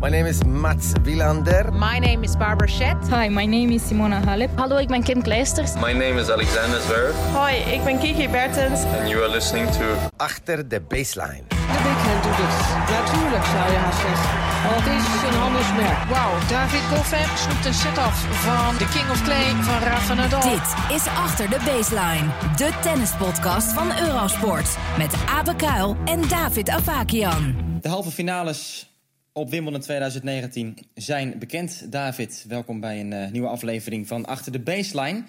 My name is Mats Wilander. My name is Barbara Schett. Hi, my name is Simona Halep. Hallo, ik ben Kim Kleisters. My name is Alexander Zverev. Hoi, ik ben Kiki Bertens. And you are listening to... Achter de baseline. De backhand doet het. Natuurlijk zou je haast zeggen. Want het is een handelsmerk. Wauw, David Goffin snoept een set af van de King of Clay van Rafa Nadal. Dit is Achter de Baseline. De tennispodcast van Eurosport. Met Abe Kuil en David Avakian. De halve finales op Wimbledon 2019 zijn bekend. David, welkom bij een uh, nieuwe aflevering van Achter de Baseline.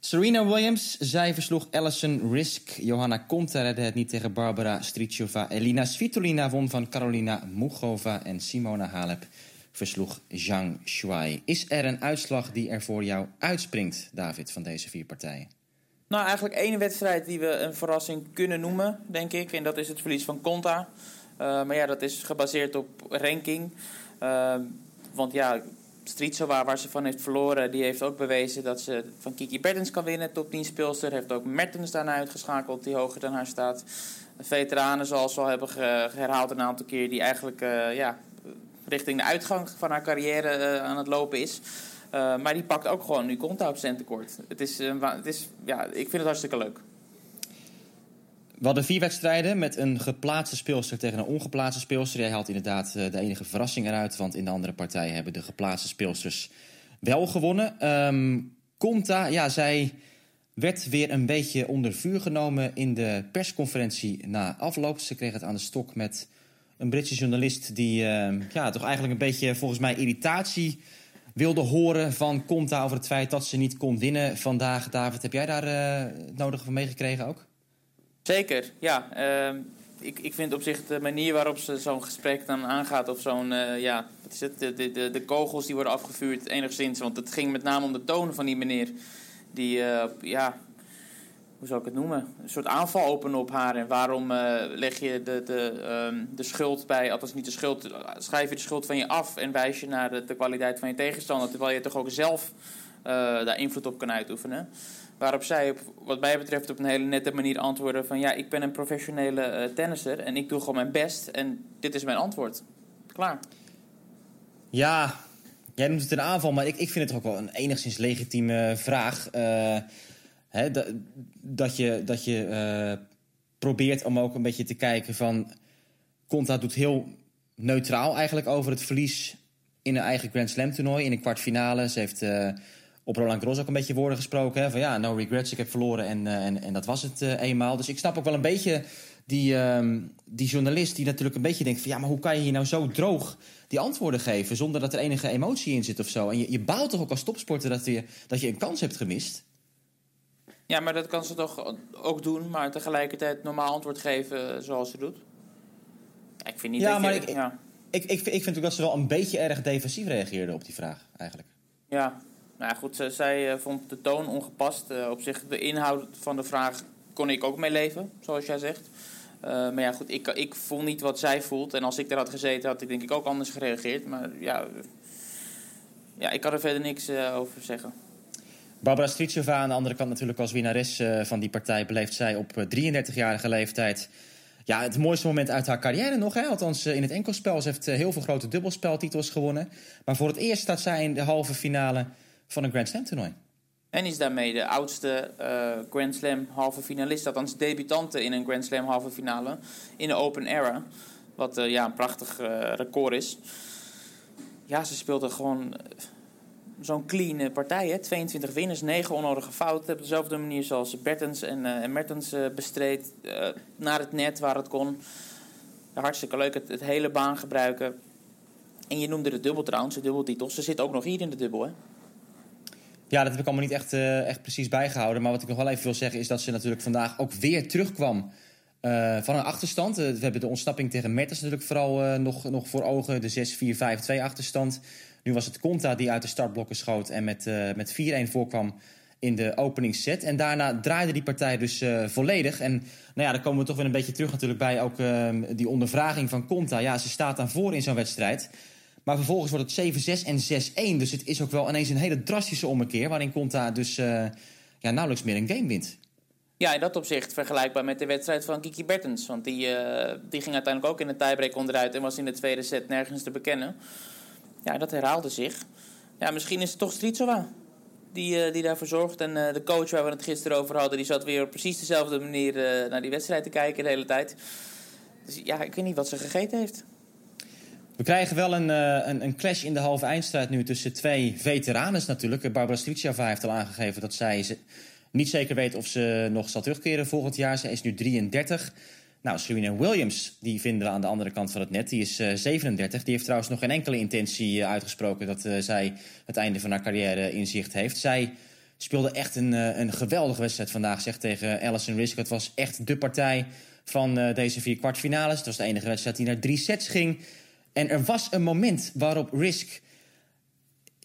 Serena Williams, zij versloeg Alison Risk. Johanna Konta redde het niet tegen Barbara Strichova. Elina Svitolina won van Carolina Mugova. En Simona Halep versloeg Zhang Shuai. Is er een uitslag die er voor jou uitspringt, David, van deze vier partijen? Nou, eigenlijk één wedstrijd die we een verrassing kunnen noemen, denk ik. En dat is het verlies van Konta. Uh, maar ja, dat is gebaseerd op ranking. Uh, want ja, Stritsova, waar ze van heeft verloren, die heeft ook bewezen dat ze van Kiki Bertens kan winnen, top 10 speelster. Heeft ook Mertens daarna uitgeschakeld, die hoger dan haar staat. Veteranen, zoals we al hebben herhaald een aantal keer, die eigenlijk uh, ja, richting de uitgang van haar carrière aan het lopen is. maar die pakt ook gewoon nu Conta op centenkort. Het is, het is, ja, ik vind het hartstikke leuk. We hadden vier wedstrijden met een geplaatste speelster tegen een ongeplaatste speelster. Jij haalt inderdaad de enige verrassing eruit, want in de andere partijen hebben de geplaatste speelsters wel gewonnen. Um, Conta, ja, zij werd weer een beetje onder vuur genomen in de persconferentie na afloop. Ze kreeg het aan de stok met een Britse journalist die uh, ja, toch eigenlijk een beetje volgens mij irritatie wilde horen van Conta over het feit dat ze niet kon winnen vandaag. David, heb jij daar uh, het nodige van meegekregen ook? Zeker, ja. Uh, ik, ik vind op zich de manier waarop ze zo'n gesprek dan aangaat... of zo'n, uh, ja, wat is het, de, de, de kogels die worden afgevuurd enigszins... want het ging met name om de toon van die meneer... die, uh, ja, hoe zou ik het noemen? Een soort aanval openen op haar. En waarom uh, leg je de, de, um, de schuld bij... althans niet de schuld, schrijf je de schuld van je af... en wijs je naar de, de kwaliteit van je tegenstander... terwijl je toch ook zelf daar invloed op kan uitoefenen... Waarop zij, wat mij betreft, op een hele nette manier antwoorden van... ja, ik ben een professionele uh, tennisser en ik doe gewoon mijn best. En dit is mijn antwoord. Klaar. Ja, jij noemt het een aanval, maar ik, ik vind het ook wel een enigszins legitieme vraag. Uh, hè, dat, je, dat je uh, probeert om ook een beetje te kijken van... Conta doet heel neutraal eigenlijk over het verlies in een eigen Grand Slam toernooi. In een kwartfinale. Ze heeft op Roland Garros ook een beetje woorden gesproken. Hè, van ja, no regrets, ik heb verloren en, uh, en, en dat was het uh, eenmaal. Dus ik snap ook wel een beetje die, uh, die journalist die natuurlijk een beetje denkt van... ja, maar hoe kan je hier nou zo droog die antwoorden geven... zonder dat er enige emotie in zit of zo? En je, je baalt toch ook als topsporter dat je, dat je een kans hebt gemist? Ja, maar dat kan ze toch ook doen, maar tegelijkertijd normaal antwoord geven zoals ze doet. Ik vind niet ja, dat maar je, ik, ja. ik, ik, ik vind ook dat ze wel een beetje erg defensief reageerde op die vraag, eigenlijk. Ja, nou goed, zij uh, vond de toon ongepast. Uh, op zich, de inhoud van de vraag kon ik ook mee leven, zoals jij zegt. Uh, maar ja, goed, ik, ik voel niet wat zij voelt. En als ik daar had gezeten, had ik denk ik ook anders gereageerd. Maar ja, ja ik kan er verder niks over zeggen. Barbara Strichova aan de andere kant natuurlijk als winnares van die partij... beleeft zij op 33-jarige leeftijd... Ja, het mooiste moment uit haar carrière nog. Hè? Althans, in het enkelspel. Ze heeft heel veel grote dubbelspeltitels gewonnen. Maar voor het eerst staat zij in de halve finale van een Grand Slam toernooi. En is daarmee de oudste uh, Grand Slam halve finalist, althans debutante in een Grand Slam halve finale in de Open Era. Wat uh, ja, een prachtig uh, record is. Ja, ze speelde gewoon zo'n clean partij. Hè? 22 winners, 9 onnodige fouten. Op dezelfde manier zoals Bertens en, en Mertens bestreed. naar het net waar het kon. Hartstikke leuk, het, het hele baan gebruiken. En je noemde de dubbel trouwens, de dubbeltitels. Ze zit ook nog hier in de dubbel, hè? Ja, dat heb ik allemaal niet echt, uh, echt precies bijgehouden. Maar wat ik nog wel even wil zeggen is dat ze natuurlijk vandaag ook weer terugkwam uh, van een achterstand. Uh, we hebben de ontsnapping tegen Mertens natuurlijk vooral nog, nog voor ogen. De 6-4-5-2 achterstand. Nu was het Conta die uit de startblokken schoot en met, met 4-1 voorkwam in de openingsset. En daarna draaide die partij dus volledig. En nou ja, dan komen we toch weer een beetje terug natuurlijk bij ook ehm, die ondervraging van Conta. Ja, ze staat dan voor in zo'n wedstrijd. Maar vervolgens wordt het 7-6 en 6-1. Dus het is ook wel ineens een hele drastische ommekeer... waarin Conta dus uh, ja, nauwelijks meer een game wint. Ja, in dat opzicht vergelijkbaar met de wedstrijd van Kiki Bertens. Want die, uh, die ging uiteindelijk ook in de tiebreak onderuit en was in de tweede set nergens te bekennen. Ja, dat herhaalde zich. Ja, misschien is het toch Stritsova die, uh, die daarvoor zorgt. En de coach waar we het gisteren over hadden, die zat weer op precies dezelfde manier naar die wedstrijd te kijken de hele tijd. Dus ja, ik weet niet wat ze gegeten heeft. We krijgen wel een, een, een, clash in de halve eindstrijd nu tussen twee veteranen natuurlijk. Barbara Stritsova heeft al aangegeven dat zij niet zeker weet of ze nog zal terugkeren volgend jaar. Ze is nu 33. Nou, Serena Williams, die vinden we aan de andere kant van het net. Die is uh, eh, 37. Die heeft trouwens nog geen enkele intentie uh, uitgesproken dat zij het einde van haar carrière in zicht heeft. Zij speelde echt een, een geweldige wedstrijd vandaag, zeg tegen Alison Risk. Het was echt de partij van deze vier kwartfinales. Het was de enige wedstrijd die naar drie sets ging. En er was een moment waarop Risk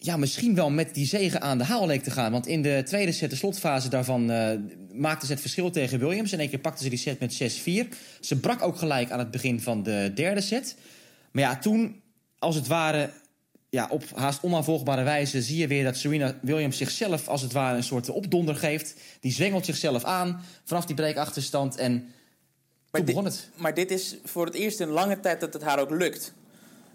ja, misschien wel met die zegen aan de haal leek te gaan. Want in de tweede set, de slotfase daarvan, uh, maakte ze het verschil tegen Williams. In één keer pakte ze die set met 6-4. Ze brak ook gelijk aan het begin van de derde set. Maar ja, toen, als het ware, ja, op haast onaanvolgbare wijze... zie je weer dat Serena Williams zichzelf als het ware een soort opdonder geeft. Die zwengelt zichzelf aan vanaf die breekachterstand en maar toen begon het. Maar dit is voor het eerst in lange tijd dat het haar ook lukt.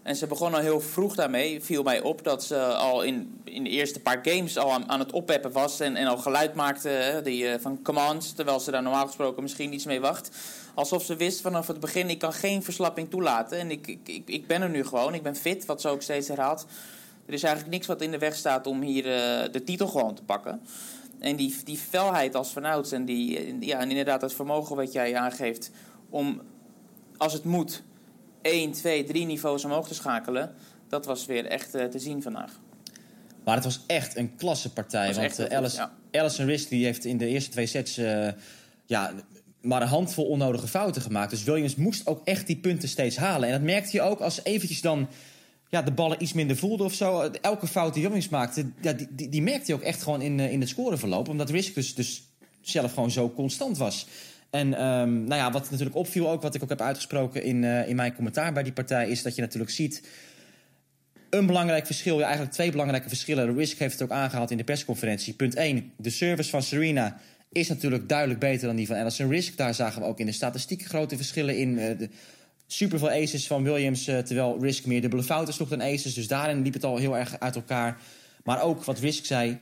En ze begon al heel vroeg daarmee. Viel mij op dat ze al in, in de eerste paar games al aan, het oppeppen was. En, en al geluid maakte hè, die, uh, van commands. Terwijl ze daar normaal gesproken misschien iets mee wacht. Alsof ze wist vanaf het begin: ik kan geen verslapping toelaten. En ik, ik, ik ben er nu gewoon. Ik ben fit, wat ze ook steeds herhaalt. Er is eigenlijk niks wat in de weg staat om hier uh, de titel gewoon te pakken. En die, die felheid als vanouds en, die, ja, en inderdaad het vermogen wat jij aangeeft om, als het moet, 1, 2, 3 niveaus omhoog te schakelen. Dat was weer echt uh, te zien vandaag. Maar het was echt een klasse partij. Want echt, uh, Alice, ja. Die heeft in de eerste twee sets uh, ja, maar een handvol onnodige fouten gemaakt. Dus Williams moest ook echt die punten steeds halen. En dat merkte je ook als eventjes dan ja, de ballen iets minder voelde of zo. Elke fout die Williams maakte, ja, die, die, die merkte je ook echt gewoon in, in het scoreverloop. Omdat Risk dus, dus zelf gewoon zo constant was. En um, nou ja, wat natuurlijk opviel ook, wat ik ook heb uitgesproken in, uh, in mijn commentaar bij die partij, is dat je natuurlijk ziet een belangrijk verschil, ja, eigenlijk twee belangrijke verschillen. Risk heeft het ook aangehaald in de persconferentie. Punt 1, de service van Serena is natuurlijk duidelijk beter dan die van Alison Risk. Daar zagen we ook in de statistieken grote verschillen in. Uh, de super veel aces van Williams, uh, terwijl Risk meer dubbele fouten sloeg dan aces. Dus daarin liep het al heel erg uit elkaar. Maar ook wat Risk zei,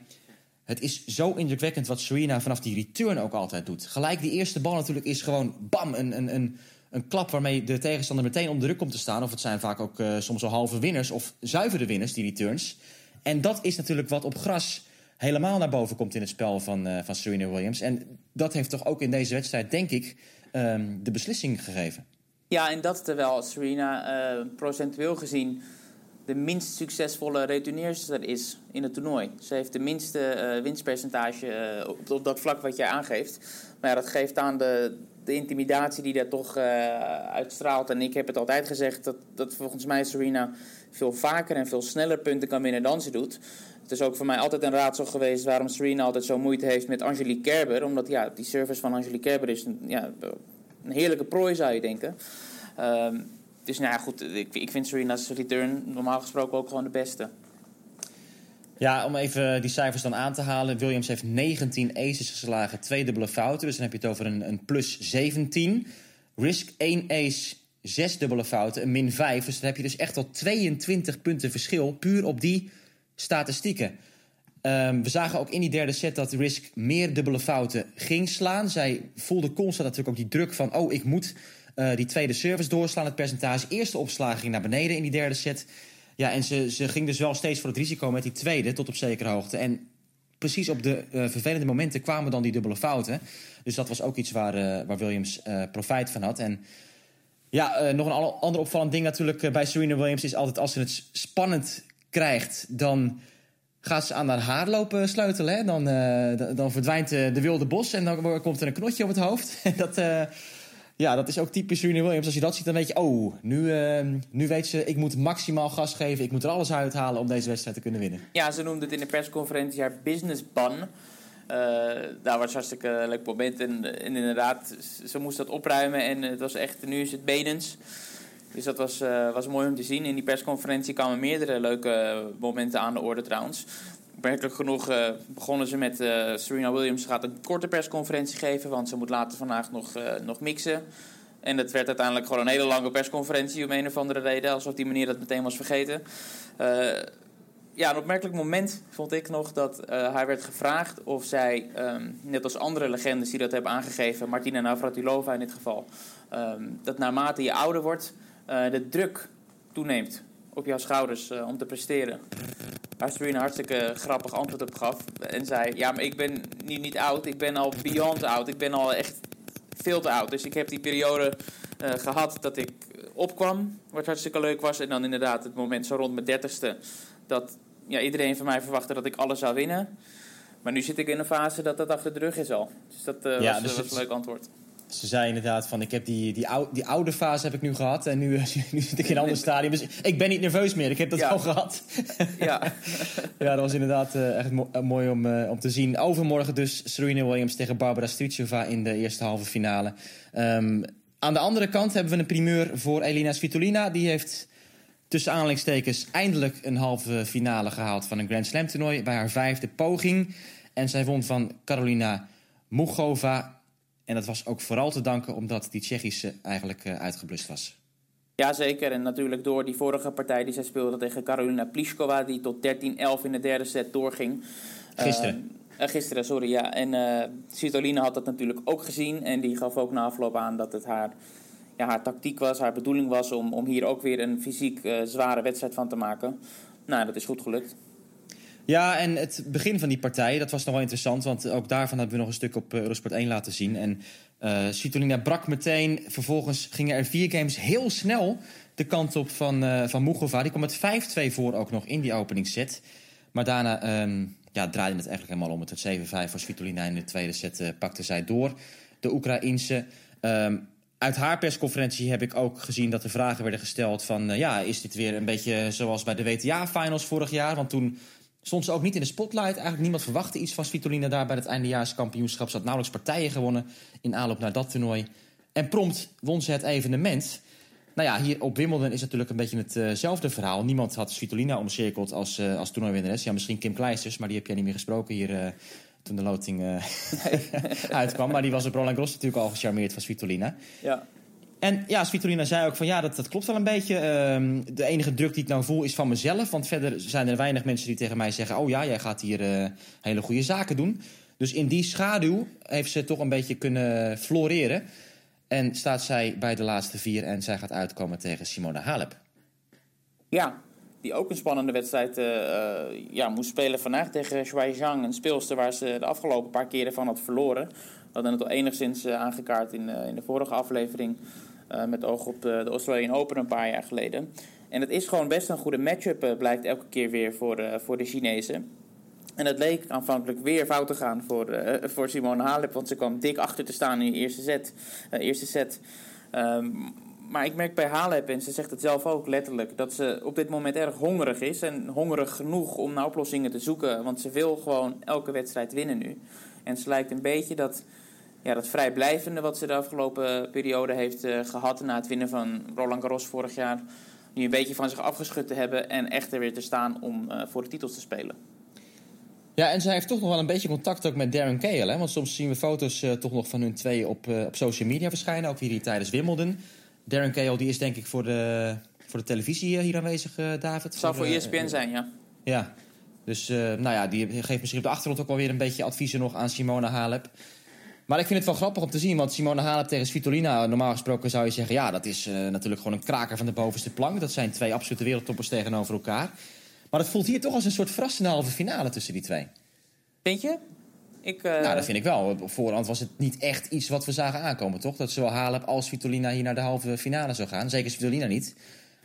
het is zo indrukwekkend wat Serena vanaf die return ook altijd doet. Gelijk die eerste bal natuurlijk is gewoon bam, een, een, een, een klap waarmee de tegenstander meteen om de ruk komt te staan. Of het zijn vaak ook uh, soms al halve winners of zuivere winners, die returns. En dat is natuurlijk wat op gras helemaal naar boven komt in het spel van, uh, van Serena Williams. En dat heeft toch ook in deze wedstrijd, denk ik, um, de beslissing gegeven. Ja, en dat terwijl Serena uh, procentueel gezien de minst succesvolle retourneerster is in het toernooi. Ze heeft de minste uh, winstpercentage uh, op, dat vlak wat jij aangeeft. Maar ja, dat geeft aan de, de intimidatie die daar toch uh, uitstraalt. En ik heb het altijd gezegd dat, dat volgens mij Serena veel vaker en veel sneller punten kan winnen dan ze doet. Het is ook voor mij altijd een raadsel geweest waarom Serena altijd zo moeite heeft met Angelique Kerber. Omdat ja, die service van Angelique Kerber is een, ja, een heerlijke prooi zou je denken. Um, dus nou goed, ik, ik vind Serena's return normaal gesproken ook gewoon de beste. Ja, om even die cijfers dan aan te halen. Williams heeft 19 aces geslagen, twee dubbele fouten. Dus dan heb je het over een, een plus 17. Risk 1 ace, 6 dubbele fouten, een min 5. Dus dan heb je dus echt al 22 punten verschil puur op die statistieken. Um, we zagen ook in die derde set dat Risk meer dubbele fouten ging slaan. Zij voelde constant natuurlijk ook die druk van... oh, ik moet uh, die tweede service doorslaan, het percentage. Eerste opslag ging naar beneden in die derde set. Ja, en ze, ze ging dus wel steeds voor het risico met die tweede tot op zekere hoogte. En precies op de uh, vervelende momenten kwamen dan die dubbele fouten. Dus dat was ook iets waar, uh, waar Williams profijt van had. En ja, nog een ander opvallend ding natuurlijk bij Serena Williams is altijd als ze het spannend krijgt, dan gaat ze aan haar haar lopen sleutelen. Hè? Dan, dan verdwijnt de wilde bos en dan komt er een knotje op het hoofd. dat, ja, dat is ook typisch Serena Williams. Als je dat ziet, dan weet je, oh, nu, uh, nu weet ze, ik moet maximaal gas geven. Ik moet er alles uithalen om deze wedstrijd te kunnen winnen. Ja, ze noemde het in de persconferentie haar business ban. Uh, daar was hartstikke een leuk moment. En, en, inderdaad, ze moest dat opruimen. En het was echt, nu is het benens. Dus dat was, uh, was mooi om te zien. In die persconferentie kwamen meerdere leuke momenten aan de orde trouwens. Opmerkelijk genoeg eh, begonnen ze met eh, Serena Williams gaat een korte persconferentie geven, want ze moet later vandaag nog, eh, nog mixen. En dat werd uiteindelijk gewoon een hele lange persconferentie om een of andere reden, alsof die manier dat meteen was vergeten. Ja, een opmerkelijk moment vond ik nog dat hij werd gevraagd of zij, ehm, net als andere legendes die dat hebben aangegeven, Martina Navratilova in dit geval, ehm, dat naarmate je ouder wordt, de druk toeneemt op jouw schouders eh, om te presteren. Waar Serena een hartstikke grappig antwoord op gaf. En zei, ja, maar ik ben niet, niet oud, ik ben al beyond oud. Ik ben al echt veel te oud. Dus ik heb die periode eh, gehad dat ik opkwam, wat hartstikke leuk was. En dan inderdaad het moment zo rond mijn dertigste... dat ja, iedereen van mij verwachtte dat ik alles zou winnen. Maar nu zit ik in een fase dat dat achter de rug is al. Dus dat eh, Ja, was, dus was het- een leuk antwoord. Ze zei inderdaad van, ik heb die, die, ou, die oude fase heb ik nu gehad. En nu, nu zit ik in een ander stadium. Dus ik ben niet nerveus meer. Ik heb dat Ja. al gehad. Ja, Ja, dat was inderdaad eh, echt mo- eh, mooi om, eh, om te zien. Overmorgen dus Serena Williams tegen Barbara Strycova in de eerste halve finale. Ehm, aan de andere kant hebben we een primeur voor Elina Svitolina. Die heeft tussen aanhalingstekens eindelijk een halve finale gehaald van een Grand Slam toernooi. Bij haar vijfde poging. En zij won van Carolina Mugova. En dat was ook vooral te danken omdat die Tsjechische eigenlijk eh, uitgeblust was. Ja, zeker. En natuurlijk door die vorige partij die zij speelde tegen Karolina Pliskova... die tot 13-11 in de derde set doorging. Gisteren. Eh, eh, gisteren, sorry, ja. En Svitolina had dat natuurlijk ook gezien. En die gaf ook na afloop aan dat het haar, ja, haar tactiek was, haar bedoeling was... om, om hier ook weer een fysiek zware wedstrijd van te maken. Nou, dat is goed gelukt. Ja, en het begin van die partij, dat was nog wel interessant. Want ook daarvan hebben we nog een stuk op eh, Eurosport 1 laten zien. En Svitolina brak meteen. Vervolgens gingen er vier games heel snel de kant op van, eh van Mugova. Die kwam met 5-2 voor ook nog in die openingsset. Maar daarna ehm, ja, draaide het eigenlijk helemaal om. Het werd 7-5 voor Svitolina. In de tweede set eh, pakte zij door. De Oekraïense. Ehm, uit haar persconferentie heb ik ook gezien dat er vragen werden gesteld van... ja, is dit weer een beetje zoals bij de WTA-finals vorig jaar? Want toen stond ze ook niet in de spotlight. Eigenlijk niemand verwachtte iets van Svitolina daar bij het eindejaarskampioenschap. Ze had nauwelijks partijen gewonnen in aanloop naar dat toernooi. En prompt won ze het evenement. Nou ja, hier op Wimbledon is natuurlijk een beetje hetzelfde verhaal. Niemand had Svitolina omcirkeld als, eh als toernooiwinnares. Ja, misschien Kim Kleisters, maar die heb jij niet meer gesproken hier... eh, toen de loting eh, uitkwam. Maar die was op Roland Garros natuurlijk al gecharmeerd van Svitolina. Ja. En ja, Svitolina zei ook van ja, dat, dat klopt wel een beetje. Ehm, de enige druk die ik nou voel is van mezelf. Want verder zijn er weinig mensen die tegen mij zeggen... oh ja, jij gaat hier eh, hele goede zaken doen. Dus in die schaduw heeft ze toch een beetje kunnen floreren. En staat zij bij de laatste vier en zij gaat uitkomen tegen Simona Halep. Ja, die ook een spannende wedstrijd eh, eh, ja, moest spelen vandaag tegen Shuai Zhang. Een speelster waar ze de afgelopen paar keren van had verloren. We hadden het al enigszins aangekaart in, in de vorige aflevering. Eh, met oog op de, de Australian Open een paar jaar geleden. En het is gewoon best een goede matchup, eh, blijkt elke keer weer voor, eh, voor de Chinezen. En het leek aanvankelijk weer fout te gaan voor, eh, voor Simone Halep. Want ze kwam dik achter te staan in de eerste set. eh, eerste set. Ehm, maar ik merk bij Halep, en ze zegt het zelf ook letterlijk... dat ze op dit moment erg hongerig is. En hongerig genoeg om naar oplossingen te zoeken. Want ze wil gewoon elke wedstrijd winnen nu. En ze lijkt een beetje dat, ja, dat vrijblijvende... wat ze de afgelopen periode heeft eh, gehad... na het winnen van Roland Garros vorig jaar... nu een beetje van zich afgeschud te hebben... en echt er weer te staan om eh, voor de titels te spelen. Ja, en zij heeft toch nog wel een beetje contact ook met Darren Cahill. Hè? Want soms zien we foto's eh, toch nog van hun twee op, op social media verschijnen. Ook hier tijdens Wimbledon. Darren Cahill die is denk ik voor de, voor de televisie hier aanwezig, David. Het zal voor eh, ESPN zijn, ja. Ja, dus nou ja, die geeft misschien op de achtergrond ook wel weer een beetje adviezen nog aan Simona Halep. Maar ik vind het wel grappig om te zien, want Simona Halep tegen Svitolina... normaal gesproken zou je zeggen, ja, dat is eh, natuurlijk gewoon een kraker van de bovenste plank. Dat zijn twee absolute wereldtoppers tegenover elkaar. Maar het voelt hier toch als een soort verrassende halve finale tussen die twee. Vind je? Ik, eh, Nou, dat vind ik wel. Op voorhand was het niet echt iets wat we zagen aankomen, toch? Dat zowel Halep als Svitolina hier naar de halve finale zou gaan. Zeker Svitolina niet.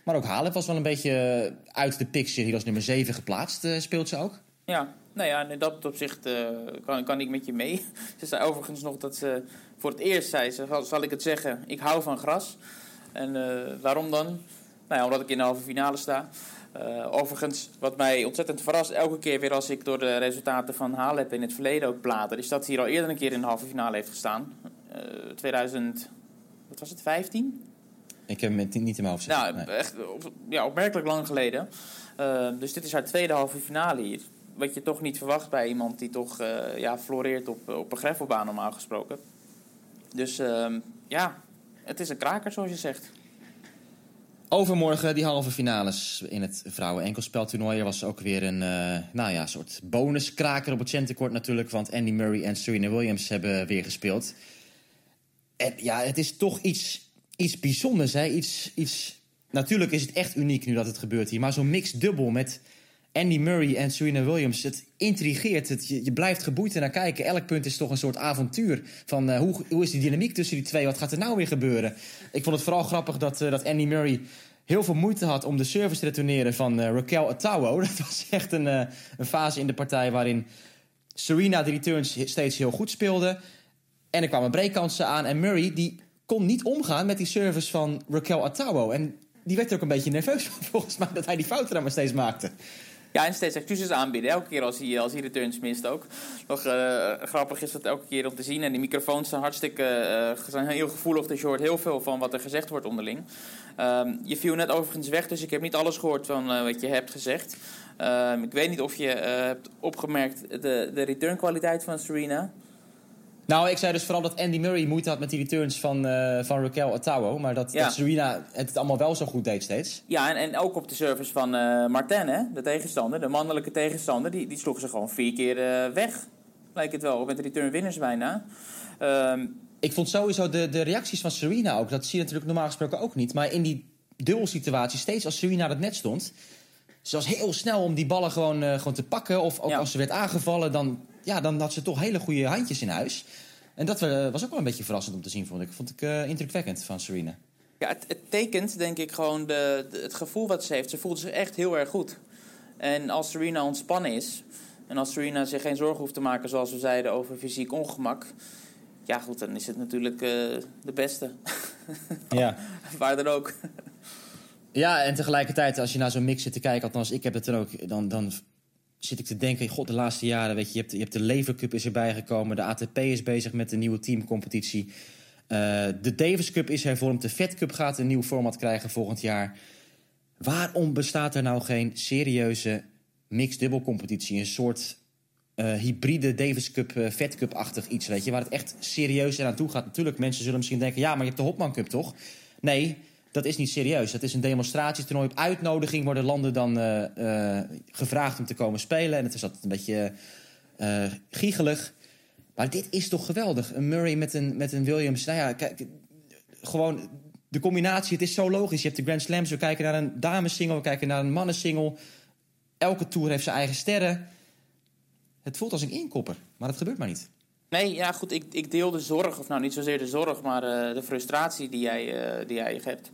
Maar ook Halep was wel een beetje uit de picture. Hier als nummer 7 geplaatst, eh, speelt ze ook. Ja, nou ja, in dat opzicht eh, kan, kan ik met je mee. Ze zei overigens nog dat ze voor het eerst zei ze, zal, zal ik het zeggen, ik hou van gras. En eh, waarom dan? Nou ja, omdat ik in de halve finale sta. Eh, overigens, wat mij ontzettend verrast, elke keer weer als ik door de resultaten van Halep in het verleden ook blader, is dat ze hier al eerder een keer in de halve finale heeft gestaan. Eh 2000, wat was het, 15? Ik heb hem niet in mijn hoofd zitten. Nou, Nee. echt ja, opmerkelijk lang geleden. Dus dit is haar tweede halve finale hier. Wat je toch niet verwacht bij iemand die toch eh, ja, floreert op, op een greffelbaan normaal gesproken. Dus ehm, ja, het is een kraker zoals je zegt. Overmorgen die halve finales in het vrouwen-enkelspeltoernooi. Er was ook weer een uh, nou ja, soort bonuskraker op het centenkort natuurlijk. Want Andy Murray en Serena Williams hebben weer gespeeld. En ja, het is toch iets, iets bijzonders. Hè? Iets, iets... Natuurlijk is het echt uniek nu dat het gebeurt hier. Maar zo'n mixed dubbel met Andy Murray en Serena Williams. Het intrigeert. Het, je, blijft geboeid naar kijken. Elk punt is toch een soort avontuur. Van uh, hoe, hoe is die dynamiek tussen die twee? Wat gaat er nou weer gebeuren? Ik vond het vooral grappig dat, uh, dat Andy Murray heel veel moeite had om de service te retourneren van uh, Raquel Atawo. Dat was echt een, een fase in de partij waarin Serena de returns steeds heel goed speelde. En er kwamen breakkansen aan. En Murray die kon niet omgaan met die service van Raquel Atawo. En die werd er ook een beetje nerveus van, volgens mij, dat hij die fouten dan maar steeds maakte. Ja, en steeds excuses aanbieden. Elke keer als hij, als hij returns mist ook. Nog uh, grappig is dat elke keer om te zien. En die microfoons zijn hartstikke uh, zijn heel gevoelig. Dus je hoort heel veel van wat er gezegd wordt onderling. Um, je viel net overigens weg, dus ik heb niet alles gehoord van wat je hebt gezegd. Um, ik weet niet of je hebt opgemerkt de, de return kwaliteit van Serena. Nou, ik zei dus vooral dat Andy Murray moeite had met die returns van, uh, van Raquel Ottawa. Maar dat, ja. dat Serena het allemaal wel zo goed deed steeds. Ja, en, en ook op de service van uh, Martin, hè, de tegenstander, de mannelijke tegenstander. Die, die sloeg ze gewoon vier keer uh, weg. Lijkt het wel, met de return winners bijna. Um, ik vond sowieso de, de reacties van Serena ook. Dat zie je natuurlijk normaal gesproken ook niet. Maar in die dubbelsituatie, steeds als Serena dat net stond... Ze was heel snel om die ballen gewoon, gewoon te pakken. Of ook ja. als ze werd aangevallen, dan, ja, dan had ze toch hele goede handjes in huis. En dat uh, was ook wel een beetje verrassend om te zien, vond ik. Vond ik uh, indrukwekkend van Serena. Ja, het, het, tekent denk ik gewoon de, de, het gevoel wat ze heeft. Ze voelt zich echt heel erg goed. En als Serena ontspannen is... en als Serena zich geen zorgen hoeft te maken, zoals we zeiden, over fysiek ongemak... ja goed, dan is het natuurlijk uh, de beste. Ja. Waar dan ook. Ja, en tegelijkertijd, als je naar zo'n mix zit te kijken, althans ik heb het dan ook, dan, dan zit ik te denken, god, de laatste jaren, weet je, je hebt, je hebt de Lever Cup is erbij gekomen, de ATP is bezig met een nieuwe teamcompetitie. Uh, de Davis Cup is hervormd, de Fed Cup gaat een nieuw format krijgen volgend jaar. Waarom bestaat er nou geen serieuze mixed dubbelcompetitie, een soort uh, hybride Davis Cup, uh, Fed Cup-achtig iets, weet je, waar het echt serieus eraan toe gaat. Natuurlijk, mensen zullen misschien denken, ja, maar je hebt de Hopman Cup toch? Nee, dat is niet serieus. Dat is een demonstratietoernooi. Op uitnodiging worden landen dan uh, uh, gevraagd om te komen spelen. En het is altijd een beetje uh, giegelig. Maar dit is toch geweldig. Een Murray met een, met een Williams. Nou ja, kijk, gewoon de combinatie. Het is zo logisch. Je hebt de Grand Slams. We kijken naar een damessingle. We kijken naar een mannensingle. Elke tour heeft zijn eigen sterren. Het voelt als een inkopper. Maar dat gebeurt maar niet. Nee, ja goed, ik, ik deel de zorg, of nou niet zozeer de zorg, maar uh, de frustratie die jij, uh, die jij hebt.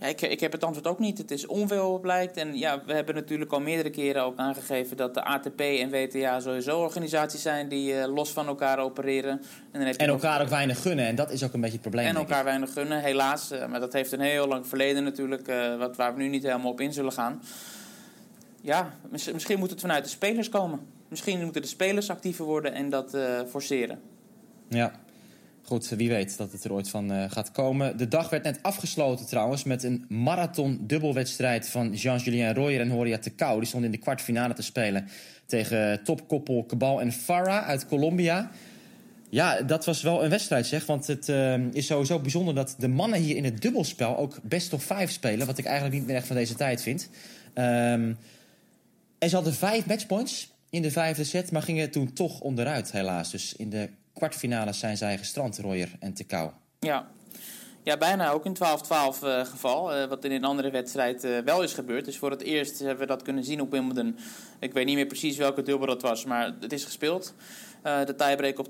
Ja, ik, ik heb het antwoord ook niet. Het is onveel blijkt. En ja, we hebben natuurlijk al meerdere keren ook aangegeven dat de ATP en WTA sowieso organisaties zijn die uh, los van elkaar opereren. En, dan heeft en elkaar ook... ook weinig gunnen. En dat is ook een beetje het probleem. En elkaar weinig gunnen, helaas. maar dat heeft een heel lang verleden natuurlijk, wat, waar we nu niet helemaal op in zullen gaan. Ja, misschien moet het vanuit de spelers komen. Misschien moeten de spelers actiever worden en dat uh, forceren. Ja, goed, wie weet dat het er ooit van uh, gaat komen. De dag werd net afgesloten trouwens met een marathon dubbelwedstrijd van Jean-Julien Royer en Horia Tecau. Die stonden in de kwartfinale te spelen tegen topkoppel Cabal en Farah uit Colombia. Ja, dat was wel een wedstrijd zeg, want het is sowieso bijzonder dat de mannen hier in het dubbelspel ook best of vijf spelen. Wat ik eigenlijk niet meer echt van deze tijd vind. En ze hadden vijf matchpoints in de vijfde set, maar gingen toen toch onderuit, helaas. Dus in de kwartfinales zijn zij gestrand, Royer en Tekau. Ja. ja, bijna ook in 12-12 uh, geval. Uh, wat in een andere wedstrijd uh, wel is gebeurd. Dus voor het eerst hebben we dat kunnen zien op Wimbledon. Ik weet niet meer precies welke dubbel dat was, maar het is gespeeld. de tiebreak op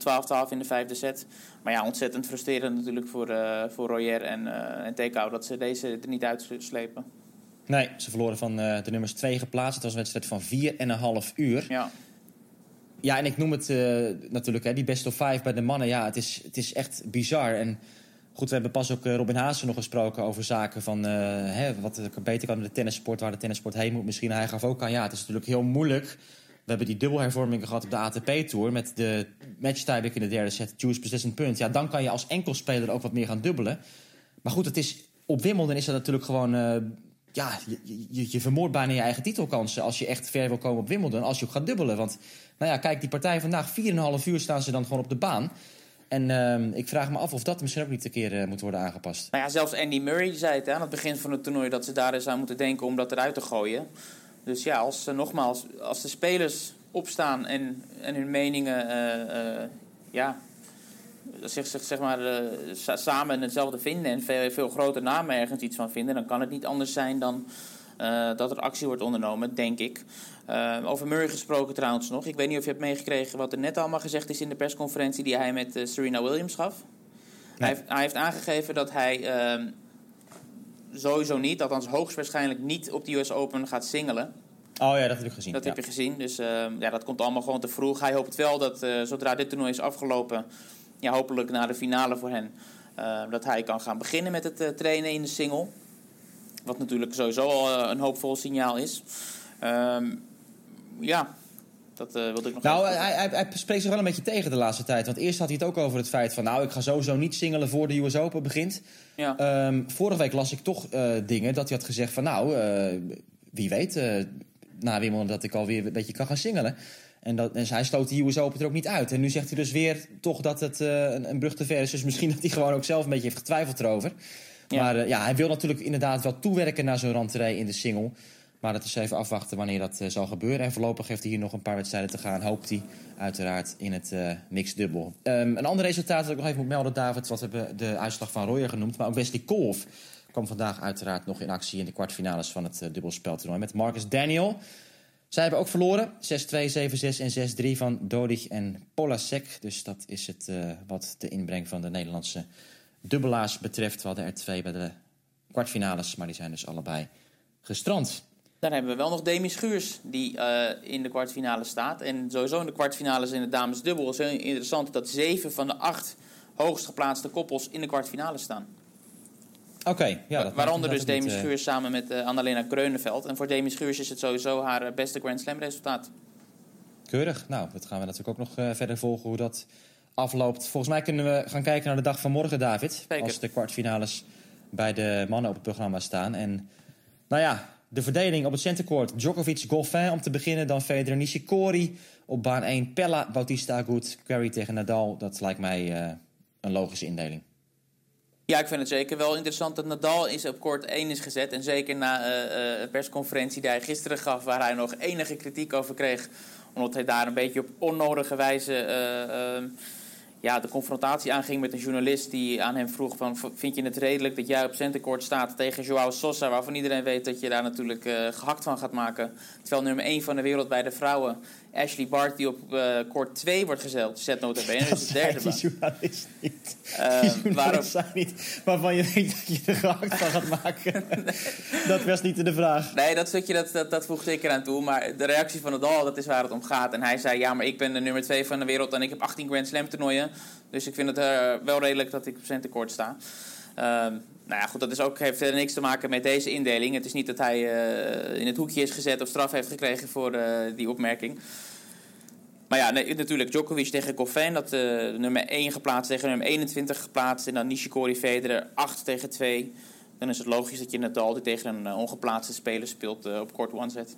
12-12 in de vijfde set. Maar ja, ontzettend frustrerend natuurlijk voor, voor Royer en, en Tekau dat ze deze er niet uitslepen. Nee, ze verloren van uh, de nummers 2 geplaatst. Het was een wedstrijd van 4,5 uur. Ja. Ja, en ik noem het uh, natuurlijk, hè, die best of five bij de mannen. Ja, het is, het is echt bizar. En goed, we hebben pas ook uh, Robin Haase nog gesproken over zaken van... hè, wat er beter kan in de tennissport, waar de tennissport heen moet. Misschien hij gaf ook aan, ja, het is natuurlijk heel moeilijk. We hebben die dubbelhervormingen gehad op de ATP-tour... met de match tiebreak in de derde set, choose beslissend punt. Ja, dan kan je als enkelspeler ook wat meer gaan dubbelen. Maar goed, het is, op Wimbledon is dat natuurlijk gewoon ja, je, je, bijna je eigen titelkansen als je echt ver wil komen op Wimbledon. Als je ook gaat dubbelen. Want nou ja, kijk, die partij vandaag, 4,5 uur staan ze dan gewoon op de baan. En ehm, ik vraag me af of dat misschien ook niet een keer eh, moet worden aangepast. Nou ja, zelfs Andy Murray zei het hè, aan het begin van het toernooi dat ze daar eens aan moeten denken om dat eruit te gooien. Dus ja, als, eh, nogmaals, als de spelers opstaan en, en hun meningen eh, ja, zich, zich, zeg maar, eh, sa- samen hetzelfde vinden en veel, veel grotere namen ergens iets van vinden, dan kan het niet anders zijn dan eh, dat er actie wordt ondernomen, denk ik. Eh, over Murray gesproken trouwens nog. Ik weet niet of je hebt meegekregen wat er net allemaal gezegd is in de persconferentie die hij met Serena Williams gaf. Hij, heeft, hij heeft aangegeven dat hij ehm, sowieso niet, althans hoogstwaarschijnlijk niet op de US Open gaat singelen. Oh ja, dat heb ik gezien. Dat ja. heb je gezien. Dus ehm, ja, dat komt allemaal gewoon te vroeg. Hij hoopt wel dat zodra dit toernooi is afgelopen, ja, hopelijk na de finale voor hen, eh, dat hij kan gaan beginnen met het eh, trainen in de single. Wat natuurlijk sowieso al eh, een hoopvol signaal is. Ehm, ja, dat wilde ik nog Nou, hij, hij, hij spreekt zich wel een beetje tegen de laatste tijd. Want eerst had hij het ook over het feit van... nou, ik ga sowieso niet singelen voor de US Open begint. ja. Ehm, vorige week las ik toch dingen dat hij had gezegd van... nou, wie weet, na Wimbledon dat ik alweer een beetje kan gaan singelen. En, dat, en hij sloot de US Open er ook niet uit. En nu zegt hij dus weer toch dat het eh, een, een brug te ver is. Dus misschien dat hij gewoon ook zelf een beetje heeft getwijfeld erover. Ja. Maar eh, ja, hij wil natuurlijk inderdaad wel toewerken naar zo'n rentree in de single. Maar dat is even afwachten wanneer dat eh, zal gebeuren. En voorlopig heeft hij hier nog een paar wedstrijden te gaan. Hoopt hij uiteraard in het eh mixed dubbel. Ehm, een ander resultaat dat ik nog even moet melden, David. Wat we hebben de uitslag van Royer genoemd. Maar ook Wesley Kolf kwam vandaag uiteraard nog in actie in de kwartfinales van het uh, dubbelspeltoernooi. Met Marcus Daniel. Zij hebben ook verloren. 6-2, 7-6 en 6-3 van Dodig en Polasek. Dus dat is het eh, wat de inbreng van de Nederlandse dubbelaars betreft. We hadden er twee bij de kwartfinales, maar die zijn dus allebei gestrand. Dan hebben we wel nog Demi Schuurs, die eh, in de kwartfinale staat. En sowieso in de kwartfinales in de damesdubbel is heel interessant dat zeven van de acht hoogst geplaatste koppels in de kwartfinale staan. Oké, ja. Dat Waaronder dus Demi eh, Schuurs samen met uh, Annalena Kreunenveld. En voor Demi Schuurs is het sowieso haar eh, beste Grand Slam resultaat. Keurig. Nou, dat gaan we natuurlijk ook nog uh, verder volgen hoe dat afloopt. Volgens mij kunnen we gaan kijken naar de dag van morgen, David. Zeker. Als de kwartfinales bij de mannen op het programma staan. En nou ja, de verdeling op het centercourt. Djokovic, Goffin om te beginnen. Dan Federer, Nishikori. Op baan 1 Pella, Bautista Agut, Querrey tegen Nadal. Dat lijkt mij een logische indeling. Ja, ik vind het zeker wel interessant dat Nadal is op kort 1 is gezet. En zeker na uh, een persconferentie die hij gisteren gaf... waar hij nog enige kritiek over kreeg... omdat hij daar een beetje op onnodige wijze... Uh, ja, de confrontatie aanging met een journalist die aan hem vroeg van... vind je het redelijk dat jij op centercourt staat tegen Joao Sosa... waarvan iedereen weet dat je daar natuurlijk gehakt van gaat maken. Terwijl nummer 1 van de wereld bij de vrouwen... Ashley Bart, die op uh, court 2 wordt gezet, zet nota bene. Dat dus de derde die journalist niet. Uh, die journalist zei niet waarvan je weet dat je er gehakt van gaat maken. dat was niet de vraag. Nee, dat stukje dat, dat, dat voegt zeker aan toe. Maar de reactie van Nadal, dat is waar het om gaat. En hij zei, ja, maar ik ben de nummer 2 van de wereld... en ik heb 18 Grand Slam toernooien. Dus ik vind het uh, wel redelijk dat ik op centercourt sta. Uh, nou ja, goed, dat is ook, heeft verder niks te maken met deze indeling. Het is niet dat hij uh, in het hoekje is gezet of straf heeft gekregen voor uh, die opmerking. Maar ja, nee, natuurlijk Djokovic tegen Goffin, dat nummer 1 geplaatst tegen nummer 21 geplaatst. En dan Nishikori Federer 8 tegen 2. Dan is het logisch dat je Nadal die tegen een ongeplaatste speler speelt op kort one zet.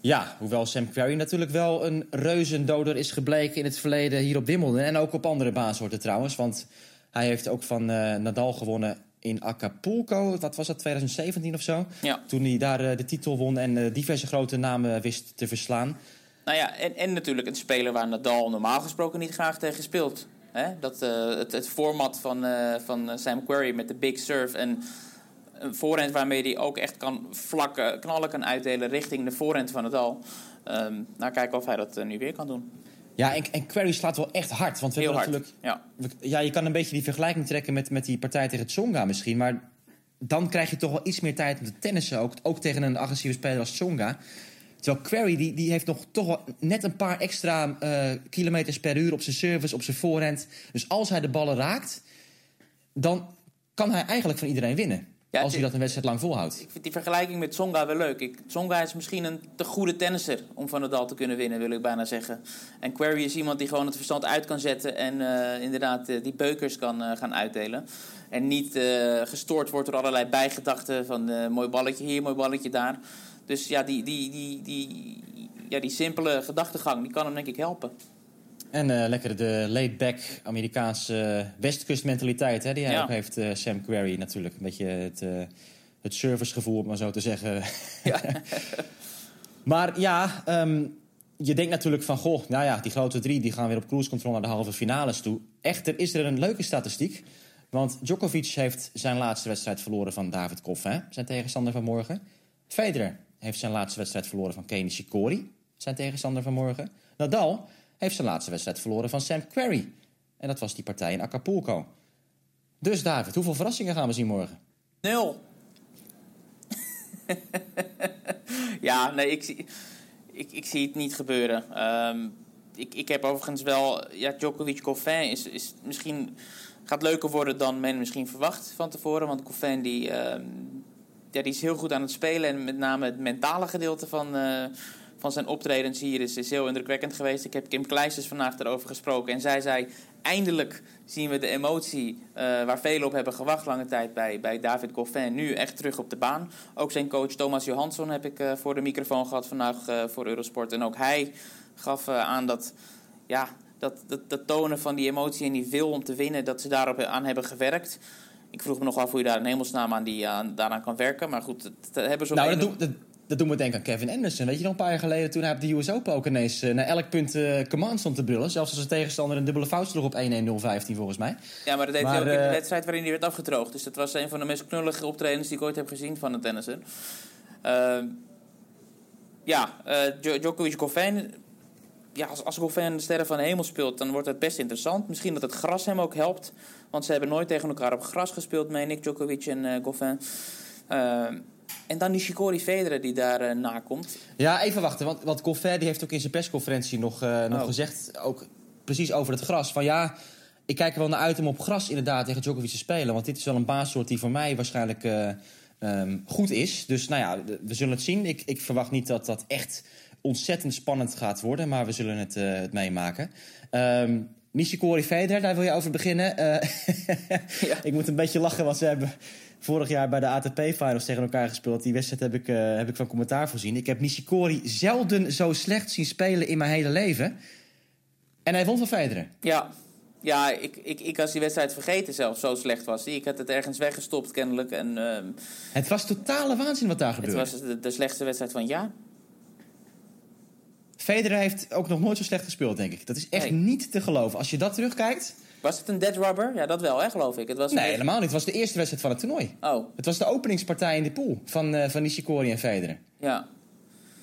Ja, hoewel Sam Querrey natuurlijk wel een reuzendoder is gebleken in het verleden hier op Wimbledon. En ook op andere baansoorten trouwens. Want hij heeft ook van uh, Nadal gewonnen in Acapulco. Wat was dat, 2017 of zo? Ja. Toen hij daar uh, de titel won en uh, diverse grote namen wist te verslaan. Nou ja, en, en natuurlijk een speler waar Nadal normaal gesproken niet graag tegen speelt. Hè? Dat, het, het, format van, van Sam Querrey met de big serve en een voorhand waarmee hij ook echt kan vlakken, knallen kan uitdelen richting de voorhand van Nadal. Um, nou, kijken of hij dat nu weer kan doen. Ja, en, en Querrey slaat wel echt hard. Want we Heel hard, natuurlijk. Ja. ja, je kan een beetje die vergelijking trekken met, met die partij tegen Tsonga misschien. Maar dan krijg je toch wel iets meer tijd om te tennissen. Ook, ook tegen een agressieve speler als Tsonga. Terwijl Query die, die heeft nog toch wel net een paar extra uh, kilometers per uur op zijn service, op zijn voorhand. Dus als hij de ballen raakt, dan kan hij eigenlijk van iedereen winnen. Ja, als het- hij dat een wedstrijd lang volhoudt. Ik vind die vergelijking met Tsonga wel leuk. Ik, Tsonga is misschien een te goede tennisser om van Nadal te kunnen winnen, wil ik bijna zeggen. En Query is iemand die gewoon het verstand uit kan zetten en eh, inderdaad eh, die beukers kan eh, gaan uitdelen. En niet gestoord wordt door allerlei bijgedachten van mooi balletje hier, mooi balletje daar. Dus ja, die, die, die, die, ja, die simpele gedachtegang die kan hem denk ik helpen. En eh, lekker de laid-back Amerikaanse westkustmentaliteit... Hè, die hij Ja. ook heeft, eh, Sam Querrey natuurlijk. Een beetje het, eh, het servicegevoel, om maar zo te zeggen. Ja. maar ja, ehm, je denkt natuurlijk van... Goh, nou ja, die grote drie die gaan weer op cruise control naar de halve finales toe. Echter is er een leuke statistiek. Want Djokovic heeft zijn laatste wedstrijd verloren van David Goffin, zijn tegenstander van morgen. Federer heeft zijn laatste wedstrijd verloren van Kenny Shikori, zijn tegenstander van morgen. Nadal heeft zijn laatste wedstrijd verloren van Sam Querrey. En dat was die partij in Acapulco. Dus David, hoeveel verrassingen gaan we zien morgen? Nul. ja, nee, ik zie, ik, ik zie het niet gebeuren. Ehm, ik, ik heb overigens wel... Ja, Djokovic Goffin is, is misschien... Gaat leuker worden dan men misschien verwacht van tevoren. Want Goffin die, ehm, ja, die is heel goed aan het spelen. En met name het mentale gedeelte van, eh, van zijn optredens hier is, is heel indrukwekkend geweest. Ik heb Kim Kleisters vandaag erover gesproken. En zij zei, eindelijk zien we de emotie eh, waar velen op hebben gewacht lange tijd bij, bij David Goffin. Nu echt terug op de baan. Ook zijn coach Thomas Johansson heb ik eh, voor de microfoon gehad vandaag eh, voor Eurosport. En ook hij gaf aan dat... Ja, dat, dat, dat tonen van die emotie en die wil om te winnen, dat ze daarop aan hebben gewerkt. Ik vroeg me nog af hoe je daar in hemelsnaam aan die, aan, daaraan kan werken. Maar goed, dat, hebben ze Nou, een- dat, doen- dat, dat doen we denken aan Kevin Anderson. Weet je nog een paar jaar geleden toen hij op de US Open ook ineens... eh, naar elk punt eh command stond te brullen. Zelfs als zijn tegenstander een dubbele fout sloeg op 1-1-0-15 volgens mij. Ja, maar dat deed Maar, hij ook in de eh, wedstrijd waarin hij werd afgedroogd. Dus dat was een van de meest knullige optredens die ik ooit heb gezien van een tennisser. Ehm, ja, Djo- Djokovic Goffin. Ja, als, als Goffin de sterren van de hemel speelt, dan wordt het best interessant. Misschien dat het gras hem ook helpt. Want ze hebben nooit tegen elkaar op gras gespeeld, meen ik, Djokovic en eh Goffin. Ehm, en dan Nishikori Federer die daar eh nakomt. Ja, even wachten. Want, want die heeft ook in zijn persconferentie nog, eh, nog Oh. gezegd... Ook precies over het gras. Van ja, ik kijk er wel naar uit om op gras inderdaad tegen Djokovic te spelen. Want dit is wel een baassoort die voor mij waarschijnlijk eh, ehm, goed is. Dus nou ja, we zullen het zien. Ik, ik verwacht niet dat dat echt ontzettend spannend gaat worden. Maar we zullen het, het meemaken. Ehm Nishikori Federer, daar wil je over beginnen. Ja. Ik moet een beetje lachen, want ze hebben vorig jaar bij de ATP-finals tegen elkaar gespeeld. Die wedstrijd heb ik, eh, heb ik van commentaar voorzien. Ik heb Nishikori zelden zo slecht zien spelen in mijn hele leven. En hij won van Federer. Ja, ja ik, ik, ik was die wedstrijd vergeten zelfs, zo slecht was hij. Ik had het ergens weggestopt kennelijk. En ehm, Het was totale waanzin wat daar het gebeurde. was de, de slechtste wedstrijd van het jaar. Federer heeft ook nog nooit zo slecht gespeeld, denk ik. Dat is echt Nee. niet te geloven. Als je dat terugkijkt... Was het een dead rubber? Ja, dat wel, hè, geloof ik. Het was Nee, helemaal niet. Het was de eerste wedstrijd van het toernooi. Oh, Het was de openingspartij in de pool van, eh, van Nishikori en Federer. ja.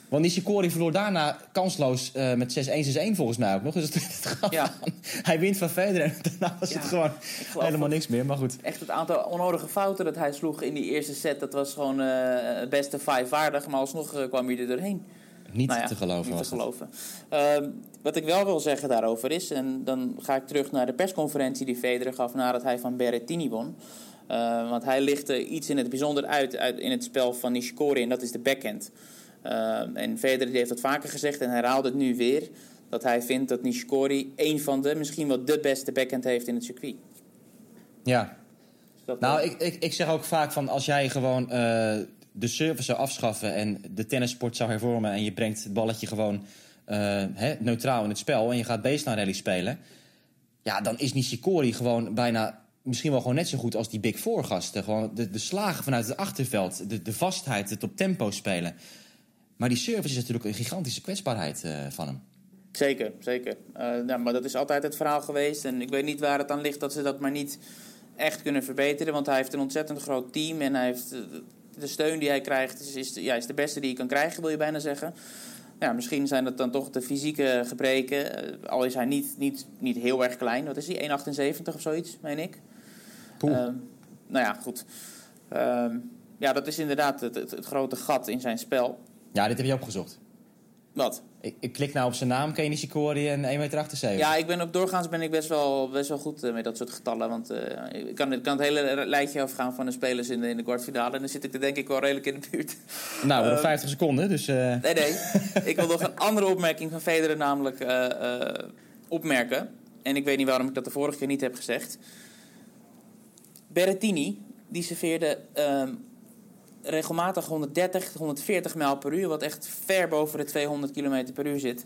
Want Nishikori verloor daarna kansloos eh, met 6-1, 6-1 volgens mij ook nog. Dus het, Ja. Hij wint van Federer en daarna was Ja, het gewoon helemaal niks meer. Maar goed. Echt het aantal onnodige fouten dat hij sloeg in die eerste set, dat was gewoon eh, beste vijf waardig. Maar alsnog kwam hij er doorheen. Niet Nou ja, te geloven Niet was te geloven. Ehm, wat ik wel wil zeggen daarover is, en dan ga ik terug naar de persconferentie die Federer gaf nadat hij van Berrettini won. Eh, want hij lichtte iets in het bijzonder uit, uit in het spel van Nishikori en dat is de backhand. Ehm, en Federer heeft dat vaker gezegd en herhaalde het nu weer. Dat hij vindt dat Nishikori een van de, misschien wel de beste backhand heeft in het circuit. Ja. Dus Nou, eh, ik, ik, ik zeg ook vaak van als jij gewoon eh, de service zou afschaffen en de tennissport zou hervormen en je brengt het balletje gewoon eh, neutraal in het spel en je gaat baseline rally spelen, ja, dan is Nishikori gewoon bijna misschien wel gewoon net zo goed als die Big Four gasten. Gewoon de, slagen vanuit het achterveld, de, vastheid, het op tempo spelen. Maar die service is natuurlijk een gigantische kwetsbaarheid eh, van hem. Zeker, zeker. Eh, maar dat is altijd het verhaal geweest. En ik weet niet waar het aan ligt dat ze dat maar niet echt kunnen verbeteren. Want hij heeft een ontzettend groot team. En hij heeft, de steun die hij krijgt is, is, de- ja, is de beste die je kan krijgen, wil je bijna zeggen. Ja, misschien zijn dat dan toch de fysieke gebreken. Eh, al is hij niet, niet, niet heel erg klein. Wat is hij? 1,78 of zoiets, meen ik. Ehm, nou ja, goed. Ehm, ja, dat is inderdaad het, het, het grote gat in zijn spel. Ja, dit heb je opgezocht. Wat? Ik, ik klik nou op zijn naam, Kenny Shikori en 1,78 meter. Ja, ik ben op doorgaans ben ik best wel, best wel goed eh, met dat soort getallen. Want eh, ik, kan, ik kan het hele lijstje afgaan van de spelers in de, in de kwartfinale. En dan zit ik er denk ik wel redelijk in de buurt. Nou, nog Eh, 50 seconden, dus... Nee, nee. ik wil nog een andere opmerking van Federer namelijk opmerken. En ik weet niet waarom ik dat de vorige keer niet heb gezegd. Berrettini, die serveerde ehm, regelmatig 130, 140 mijl per uur. Wat echt ver boven de 200 km per uur zit.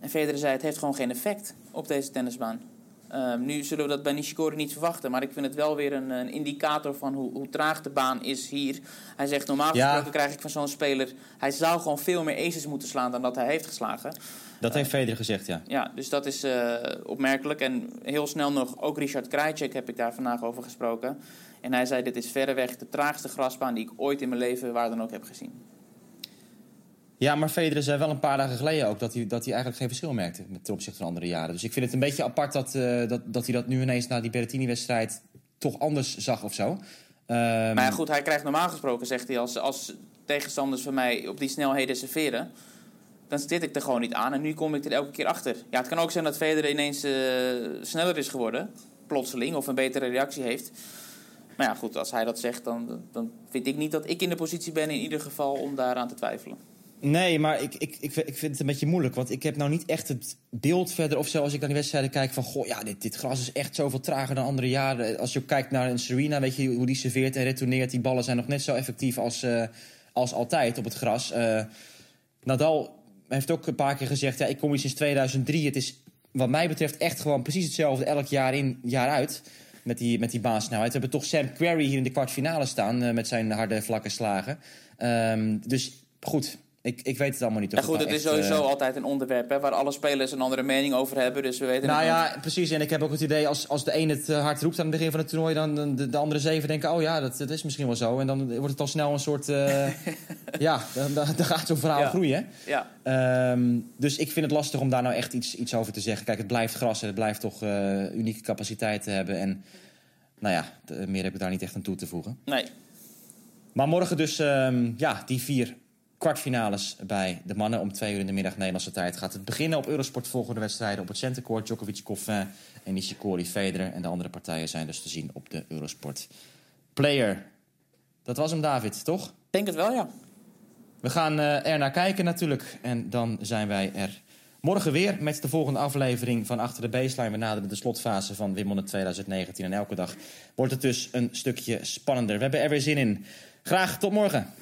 En Federer zei, het heeft gewoon geen effect op deze tennisbaan. Ehm, nu zullen we dat bij Nishikori niet verwachten. Maar ik vind het wel weer een, een indicator van hoe, hoe traag de baan is hier. Hij zegt, normaal Ja. gesproken krijg ik van zo'n speler... hij zou gewoon veel meer aces moeten slaan dan dat hij heeft geslagen. dat heeft Federer gezegd, ja. Ja, dus dat is eh, opmerkelijk. En heel snel nog, ook Richard Krajcek heb ik daar vandaag over gesproken. En hij zei, dit is verreweg de traagste grasbaan... die ik ooit in mijn leven waar dan ook heb gezien. Ja, maar Federer zei wel een paar dagen geleden ook... dat hij, dat hij eigenlijk geen verschil merkte met ten opzichte van andere jaren. Dus ik vind het een beetje apart dat, eh, dat, dat hij dat nu ineens... na die Berrettini-wedstrijd toch anders zag of zo. Ehm, Maar ja, goed, hij krijgt normaal gesproken, zegt hij... als, als tegenstanders van mij op die snelheden serveren... dan zit ik er gewoon niet aan en nu kom ik er elke keer achter. Ja, het kan ook zijn dat Federer ineens eh, sneller is geworden... plotseling, of een betere reactie heeft... Maar ja, goed, als hij dat zegt, dan, dan vind ik niet dat ik in de positie ben... in ieder geval om daaraan te twijfelen. Nee, maar ik, ik, ik, ik vind het een beetje moeilijk. Want ik heb nou niet echt het beeld verder of zo... als ik naar die wedstrijden kijk van... goh, ja, dit, dit gras is echt zoveel trager dan andere jaren. Als je kijkt naar een Serena, weet je hoe die serveert en retourneert. Die ballen zijn nog net zo effectief als, eh, als altijd op het gras. Eh, Nadal heeft ook een paar keer gezegd... ja, ik kom hier sinds 2003. Het is wat mij betreft echt gewoon precies hetzelfde... elk jaar in, jaar uit met die, met die baansnelheid. We hebben toch Sam Querrey hier in de kwartfinale staan... eh, met zijn harde vlakke slagen. Ehm, dus goed, ik, ik weet het allemaal niet. Ja, goed, nou het is echt, sowieso eh, altijd een onderwerp hè, waar alle spelers een andere mening over hebben. Dus we weten nou ja, precies. En ik heb ook het idee, als, als de een het eh, hard roept aan het begin van het toernooi... dan dan de, de andere zeven denken, oh ja, dat, dat is misschien wel zo. En dan wordt het al snel een soort... eh, ja, dan, dan, dan gaat zo'n verhaal Ja. groeien. Ja. Ehm, dus ik vind het lastig om daar nou echt iets, iets over te zeggen. Kijk, het blijft gras en het blijft toch eh, unieke capaciteit te hebben. En nou ja, meer heb ik daar niet echt aan toe te voegen. Nee. Maar morgen dus ehm, ja, die vier kwartfinales bij de mannen om twee uur in de middag Nederlandse tijd. Gaat het beginnen op Eurosport volgende wedstrijden op het centercourt. Djokovic, Goffin en Nishikori, Federer. En de andere partijen zijn dus te zien op de Eurosport Player. Dat was hem, David, toch? Ik denk het wel, ja. We gaan eh, er naar kijken natuurlijk. En dan zijn wij er morgen weer met de volgende aflevering van Achter de Baseline. We naderen de slotfase van Wimbledon 2019. En elke dag wordt het dus een stukje spannender. We hebben er weer zin in. Graag tot morgen.